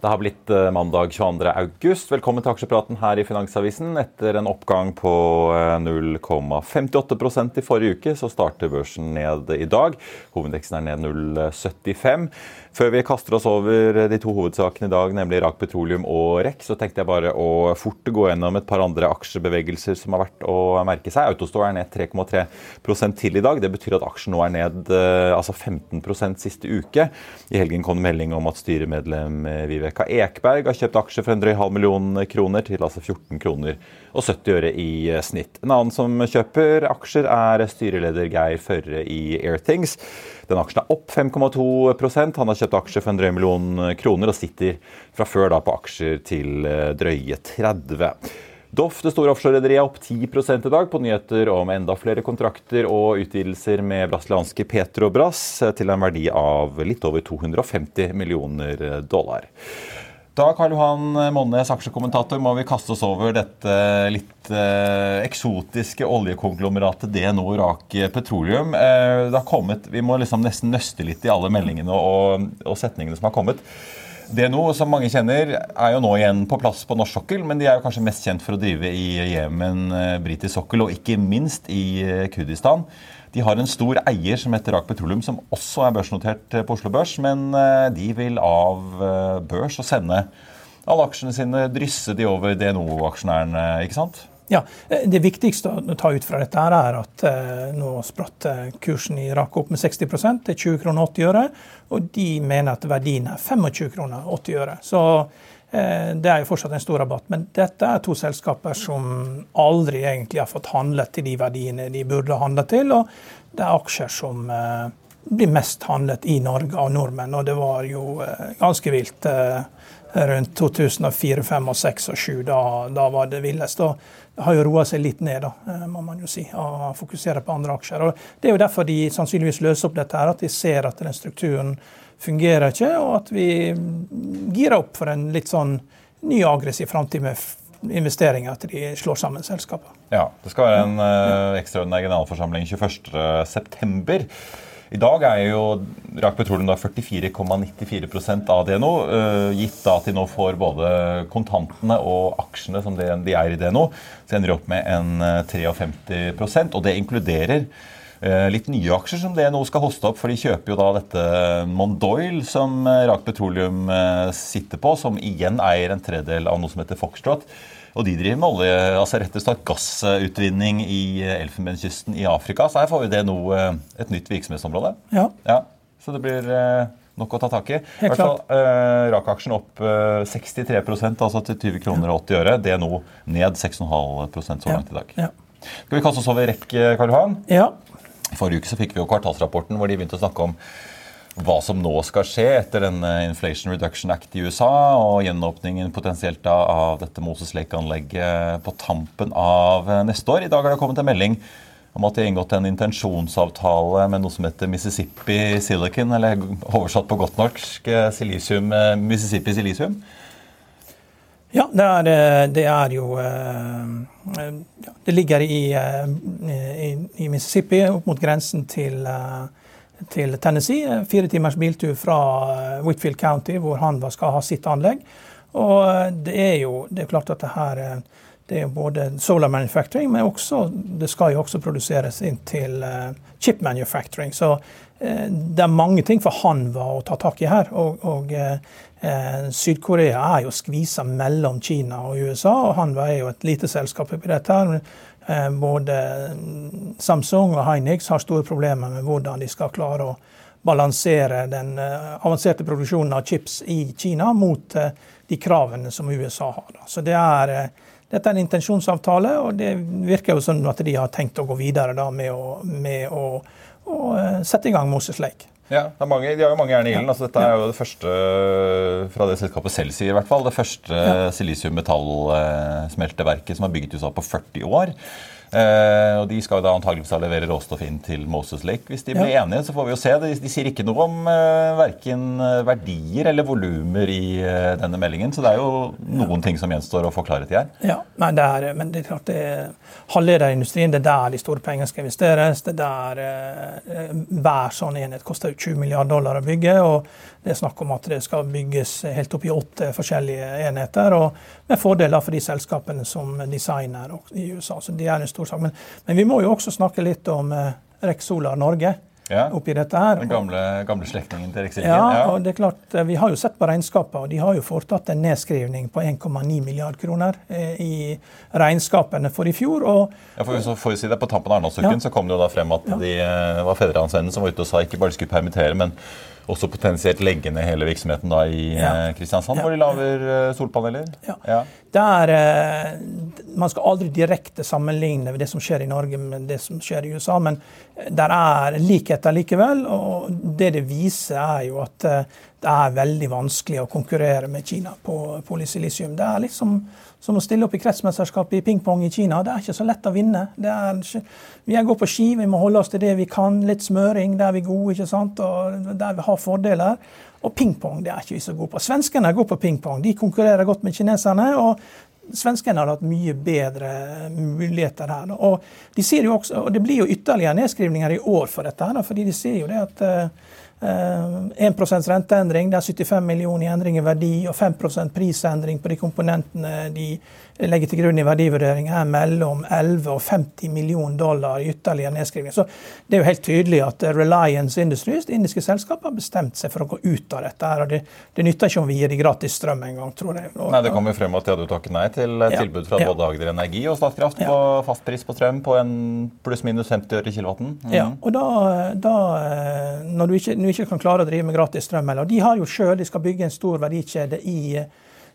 Det har blitt eh, mandag 22. august. Velkommen til aksjepraten her i Finansavisen. Etter en oppgang på eh, 0,58% i forrige uke, så starter børsen ned i dag. Hovedindeksen er ned 0,75. Før vi kaster oss over de to hovedsakene i dag, nemlig Irak Petroleum og REC, så tenkte jeg bare å fort gå gjennom et par andre aksjebevegelser som har vært å merke seg. Autostore er ned 3,3 til i dag. Det betyr at aksjen nå er ned eh, altså 15% siste uke. I helgen kom det melding om at styremedlem eh, Viveka Ekberg har kjøpt aksjer for en drøy halv million kroner til altså 14 kroner og 70 øre i eh, snitt. En annen som kjøper aksjer, er styreleder Geir Førre i Airthings. Den aksjen er opp 5,2% Han har kjøpt aksjer for en drøy million kroner og sitter fra før da på aksjer til eh, drøye 30. Doff, det store offshorerederiet, er opp 10 i dag på nyheter om enda flere kontrakter og utvidelser med brasilianske Petrobras til en verdi av litt over 250 millioner dollar. Da Karl Johan Monnes, aksjekommentator, må vi kaste oss over dette litt eh, eksotiske oljekonglomeratet DNO Rak Petroleum. Eh, det har kommet, Vi må liksom nesten nøste litt i alle meldingene og, og setningene som har kommet. DNO, som mange kjenner, er jo nå igjen på plass på norsk sokkel, men de er jo kanskje mest kjent for å drive i Jemen, eh, britisk sokkel, og ikke minst i eh, Kurdistan. De har en stor eier som heter Rak Petroleum, som også er børsnotert på Oslo Børs. Men eh, de vil av eh, børs og sende alle aksjene sine, drysse de over DNO-aksjonærene, ikke sant? Ja, eh, Det viktigste å ta ut fra dette er at eh, nå spratt kursen i Irak opp med 60% til 20 kroner 80 øre. Og de mener at verdien er 25 kroner 80 øre. Så Eh, det er jo fortsatt en stor rabatt, men dette er to selskaper som aldri egentlig har fått handlet til de verdiene de burde handle til. Og det er aksjer som eh, blir mest handlet i Norge av nordmenn, og det var jo eh, ganske vilt rundt 2004, 2005, 2006 og 2007. Da, da var det villest. Og det har jo roa seg litt ned, da, må man jo si, og fokusere på andre aksjer. Og Det er jo derfor de sannsynligvis løser opp dette, her, at de ser at den strukturen fungerer ikke, og at vi girer opp for en litt sånn ny aggressiv framtid med investeringer til de slår sammen selskaper. Ja, Det skal være en uh, ekstraordinær generalforsamling 21.9. I dag er jo Rak Petroleum 44,94% av DNO. Uh, gitt da at de nå får både kontantene og aksjene som de, de er i DNO, så ender de opp med en 53 uh, og det inkluderer Eh, litt nye aksjer som DNO skal hoste opp. For de kjøper jo da dette Mondoil, som eh, Rak Petroleum eh, sitter på, som igjen eier en tredjedel av noe som heter Foxtrot. Og de driver med olje, altså rett og slett gassutvinning i Elfenbenskysten i Afrika. Så her får vi det nå et nytt virksomhetsområde. Ja. ja. Så det blir nok å ta tak i. Helt hvert fall, eh, Rak-aksjen opp eh, 63% altså til 20 kroner og 80 øre. Det er nå ned 6,5% så langt i dag. Ja. Skal vi kaste oss over rekk, Karl Johan? Ja. Forrige uke så fikk vi jo kvartalsrapporten hvor de begynte å snakke om hva som nå skal skje etter denne Inflation Reduction Act i USA og gjenåpningen potensielt av dette Moses Lake-anlegget på tampen av neste år. I dag har det kommet en melding om at de har inngått en intensjonsavtale med noe som heter Mississippi Silicon, eller oversatt på godt norsk Silisium, Mississippi Silisium. Ja, det er, eh, det er jo eh, eh, Det ligger i, i, i, Mississippi, opp mot grensen til, til Tennessee. Fire timers biltur fra Whitfield County, hvor han skal ha sitt anlegg. Og det er jo det er klart at det her det er både solar manufacturing, men også, det skal jo også produseres inn til chip manufacturing. Så det er mange ting for Hanva å ta tak i her. Og, og Syd-Korea er jo skvisa mellom Kina og USA, og Hanva er jo et lite selskap oppi dette. her. Både Samsung og Hynix har store problemer med hvordan de skal klare å balansere den avanserte produksjonen av chips i Kina mot de kravene som USA har. Så det er dette er en intensjonsavtale, og det virker jo sånn at de har tenkt å gå videre da, med, å, med å, å, eh, sette i gang Moses Lake. Ja, mange, De har jo mange jern i ilden. Altså, dette er jo det første fra det selskapet selv sier, i hvert fall, det første ja. silisiummetallsmelteverket som er bygget i USA på 40 år. Uh, og De skal da antageligvis levere råstoff inn til Moses Lake. Hvis de blir ja. enige, så får vi jo se. De, de sier ikke noe om uh, eh, verken eh, verdier eller volumer i denne meldingen. Så det er jo noen ting som gjenstår å få klarhet i her. Ja, men det er, men det er klart det er halvlederindustrien. Det er der de store pengene skal investeres. Det er der Hver sånn enhet koster 20 milliarder dollar å bygge. og det er snakk om at det skal bygges helt opp i åtte forskjellige enheter. og Med fordeler for de selskapene som designer i USA. så det er en stor sak. Men, men vi må jo også snakke litt om eh, Rex Solar Norge. Ja, oppi dette her. Den gamle, gamle slektningen til Riksrevisjonen. Ja, ja, og det er klart, eh, Vi har jo sett på regnskapet, og de har jo foretatt en nedskrivning på 1,9 milliard kroner eh, i regnskapene for i fjor. Og, ja, for, så får vi si det, På tampen av Arendalsuken ja. så kom det jo da frem at ja. de eh, var Fedrelandsvennen som var ute og sa ikke bare de skulle permittere, men også potensielt legge ned hele virksomheten da i ja. Kristiansand, ja. hvor de lager solpaneler. solpaneler? Ja. Der, eh, man skal aldri direkte sammenligne det som skjer i Norge med det som skjer i USA, men der er likheter likevel. Og det det viser, er jo at det er veldig vanskelig å konkurrere med Kina på polysilisium. Det er liksom som å stille opp i kretsmesterskapet i pingpong i Kina. Det er ikke så lett å vinne. Er, vi gode på ski, vi må holde oss til det vi kan. Litt smøring, der vi er gode, ikke sant? og der vi har fordeler. Og pingpong det er ikke vi så gode på. Svenskene er gode på pingpong. De konkurrerer godt med kineserne. og Svenskene har hatt mye bedre muligheter her. Og, de ser jo også, og Det blir jo ytterligere nedskrivninger i år for dette. fordi de ser jo det at uh, 1 eh, renteendring, det er 75 millioner i endring i verdi, og 5% prisendring på de komponentene de legger til grunn i verdivurdering, er mellom 11 og 50 millioner dollar i ytterligere nedskriving. Så det er jo helt tydelig at Reliance Industries, det indiske selskapet, har bestemt seg for å gå ut av dette. her, og Det, det nytter ikke om vi gir de gratis strøm engang, tror jeg. Og, nei, Det kom jo frem at de hadde takket nei til ja, tilbud fra ja. både Agder Energi og Statkraft ja. på fastpris på strøm på en pluss-minus 50 øre kilowatten. Mm. Ja, og da, da når du ikke ikke kan klare å drive med gratis strøm. Eller. De har jo selv, de skal bygge en stor verdikjede i,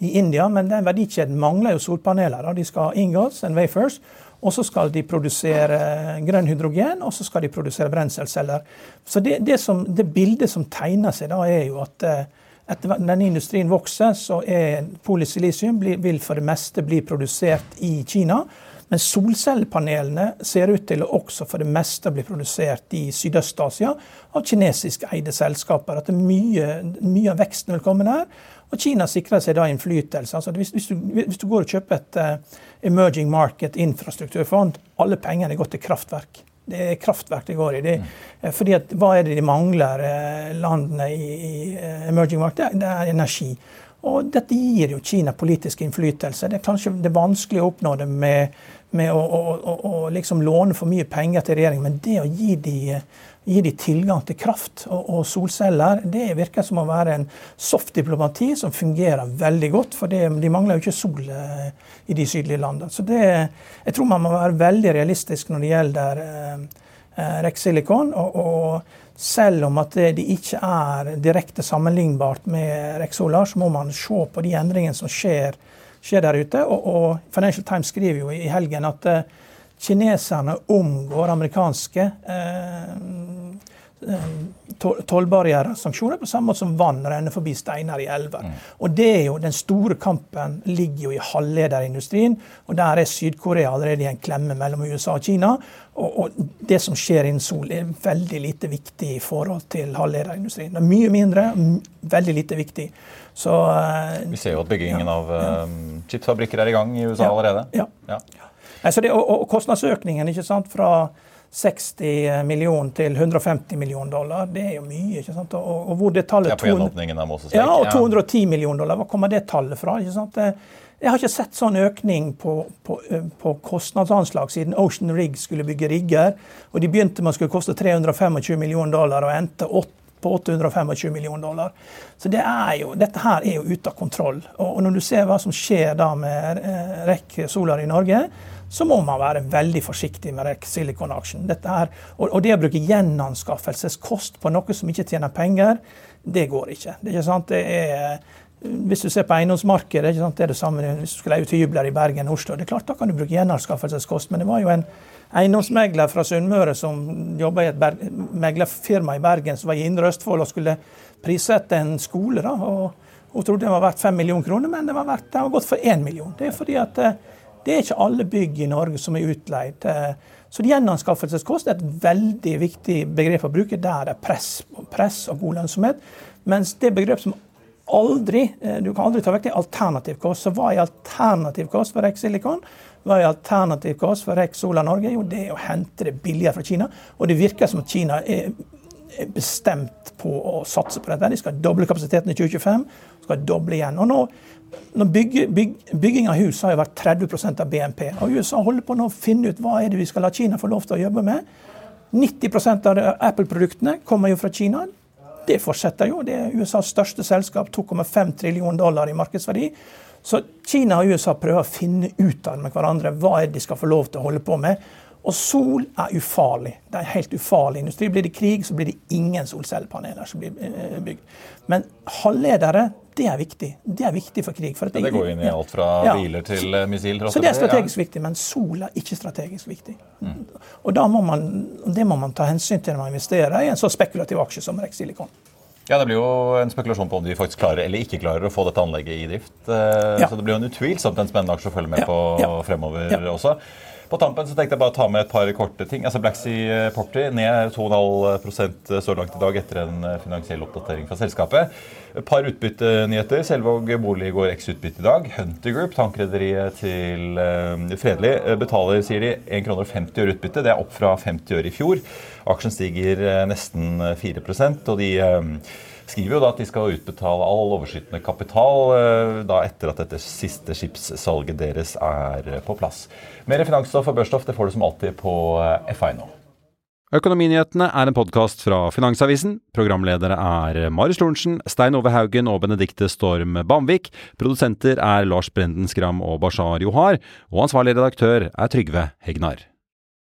i India, men den verdikjeden mangler jo solpaneler. De skal ha ingots and wafers. Og så skal de produsere grønn hydrogen, og så skal de produsere brenselceller. Så det, det, som, det bildet som tegner seg da, er jo at eh, etter hvert denne industrien vokser, så er polysilisium vil for det meste bli produsert i Kina. Men solcellepanelene ser ut til å også for det meste bli produsert i Sydøst-Asia av kinesisk eide selskaper. At mye, mye, av veksten vil komme der. Og Kina sikrer seg da innflytelse. Altså hvis, hvis, du, hvis, du, går og kjøper et uh, emerging market infrastrukturfond, alle pengene går til kraftverk. Det er kraftverk det går i. Det, mm. fordi at, Hva er det de mangler, uh, landene i, i emerging market? Det er energi. Og dette gir jo Kina politisk innflytelse. Det er kanskje det er vanskelig å oppnå det med, med å, å, å, å liksom låne for mye penger til regjeringen, men det å gi de, gi de tilgang til kraft og, og, solceller, det virker som å være en soft diplomati som fungerer veldig godt. For det, de mangler jo ikke sol eh, i de sydlige landene. Så det, jeg tror man må være veldig realistisk når det gjelder eh, eh Rex Silicon. og, og selv om at det ikke er direkte sammenlignbart med Rexolar, så må man se på de endringene som skjer, skjer der ute. Og, og, Financial Times skriver jo i helgen at uh, kineserne omgår amerikanske uh, tollbarrierer, sanksjoner, på samme måte som vann renner forbi steiner i elver. Mm. Og det er jo, Den store kampen ligger jo i halvlederindustrien, og der er Syd-Korea allerede i en klemme mellom USA og Kina. Og, og, det som skjer innen sol, er veldig lite viktig i forhold til halvlederindustrien. Det er mye mindre, veldig lite viktig. Så, uh, Vi ser jo at byggingen ja, av uh, chipsfabrikker er i gang i USA ja, allerede. Ja. ja. Altså det, og, og, kostnadsøkningen ikke sant, fra 60 millioner til 150 millioner dollar. Det er jo mye. ikke sant? Og, og hvor det tallet... Ja, på gjenåpningen av Moses Ja, og 210 millioner dollar. Hva kommer det tallet fra? ikke sant? Jeg har ikke sett sånn økning på, på, på, kostnadsanslag siden Ocean Rig skulle bygge rigger. Og de begynte med å skulle koste 325 millioner dollar og endte på 825 millioner dollar. Så det jo, dette her er jo ute av kontroll. Og, når du ser hva som skjer da med eh, REC Solar i Norge, så må man være veldig forsiktig med REC Silicon Action. Her, og, det å bruke gjenanskaffelseskost på noe som ikke tjener penger, det går ikke. Det er ikke sant? Det er, hvis du ser på eiendomsmarkedet, det er det samme hvis du skal leie ut hybler i Bergen og Oslo. det er klart Da kan du bruke gjenanskaffelseskost, men det var jo en eiendomsmegler fra Sunnmøre som jobba i et meglerfirma i Bergen som var i Indre Østfold og skulle prissette en skole. da, og Hun trodde den var verdt fem millioner kroner, men det var, verdt, den var gått for én million. Det er fordi at eh, det er ikke alle bygg i Norge som er utleid. Eh, så gjenanskaffelseskost er et veldig viktig begrep å bruke der det er press, press og god lønnsomhet. Mens det begrep som aldri eh, Du kan aldri ta vekk det alternativ kost. Så hva er alternativ kost for Rex Silicon? Hva er alternativ kost for Rex Sola Norge? Jo, det er å hente det billigere fra Kina. Og det virker som at Kina er bestemt på å satse på dette. De skal doble kapasiteten i 2025, skal doble igjen. Og nå Bygge, byg, bygging av hus har jo vært 30% av BNP. og USA holder på å finne ut hva er det vi skal la Kina få lov til å jobbe med. 90% av Apple-produktene kommer jo fra Kina. Det fortsetter jo. Det er USAs største selskap, 2,5 trillion dollar i markedsverdi. Så Kina og USA prøver å finne ut av med hverandre hva er de skal få lov til å holde på med. Og sol er ufarlig. Det er helt ufarlig industri. Blir det krig, så blir det ingen solcellepaneler som blir eh, bygd. Men halvledere, det er viktig. Det er viktig for krig. For det, det, går inn i alt fra ja. biler til uh, missiler? Så det er strategisk ja. viktig, men sol er ikke strategisk viktig. Mm. Og må man, det må man ta hensyn til når man investerer i en så spekulativ aksje som Rex Silicon. Ja, Det blir jo en spekulasjon på om de faktisk klarer eller ikke klarer å få dette anlegget i drift. Eh, ja. Så det blir jo en utvilsomt en spennende aksje å følge med på fremover også. På tampen så tenkte jeg bare å ta med et par korte ting. Altså Black Sea Porty ned 2,5% så langt i dag etter en finansiell oppdatering fra selskapet. Et par utbyttenyheter. Selvåg bolig går eks-utbytte i dag. Hunter Group, tankrederiet til uh, Fredelig, betaler sier de, 1,50 kroner utbytte. Det er opp fra 50 øre i fjor. Aksjen stiger nesten 4 og de skriver jo da at de skal utbetale all overskytende kapital eh, da etter at dette siste skipssalget deres er på plass. Mer finansstoff og børsstoff det får du som alltid på eh, FI.no. Økonominyhetene er en podkast fra Finansavisen. Programledere er Marius Lorentzen, Stein Ove Haugen og Benedikte Storm Bamvik. Produsenter er Lars Brenden Skram og Bashar Johar. Og ansvarlig redaktør er Trygve Hegnar.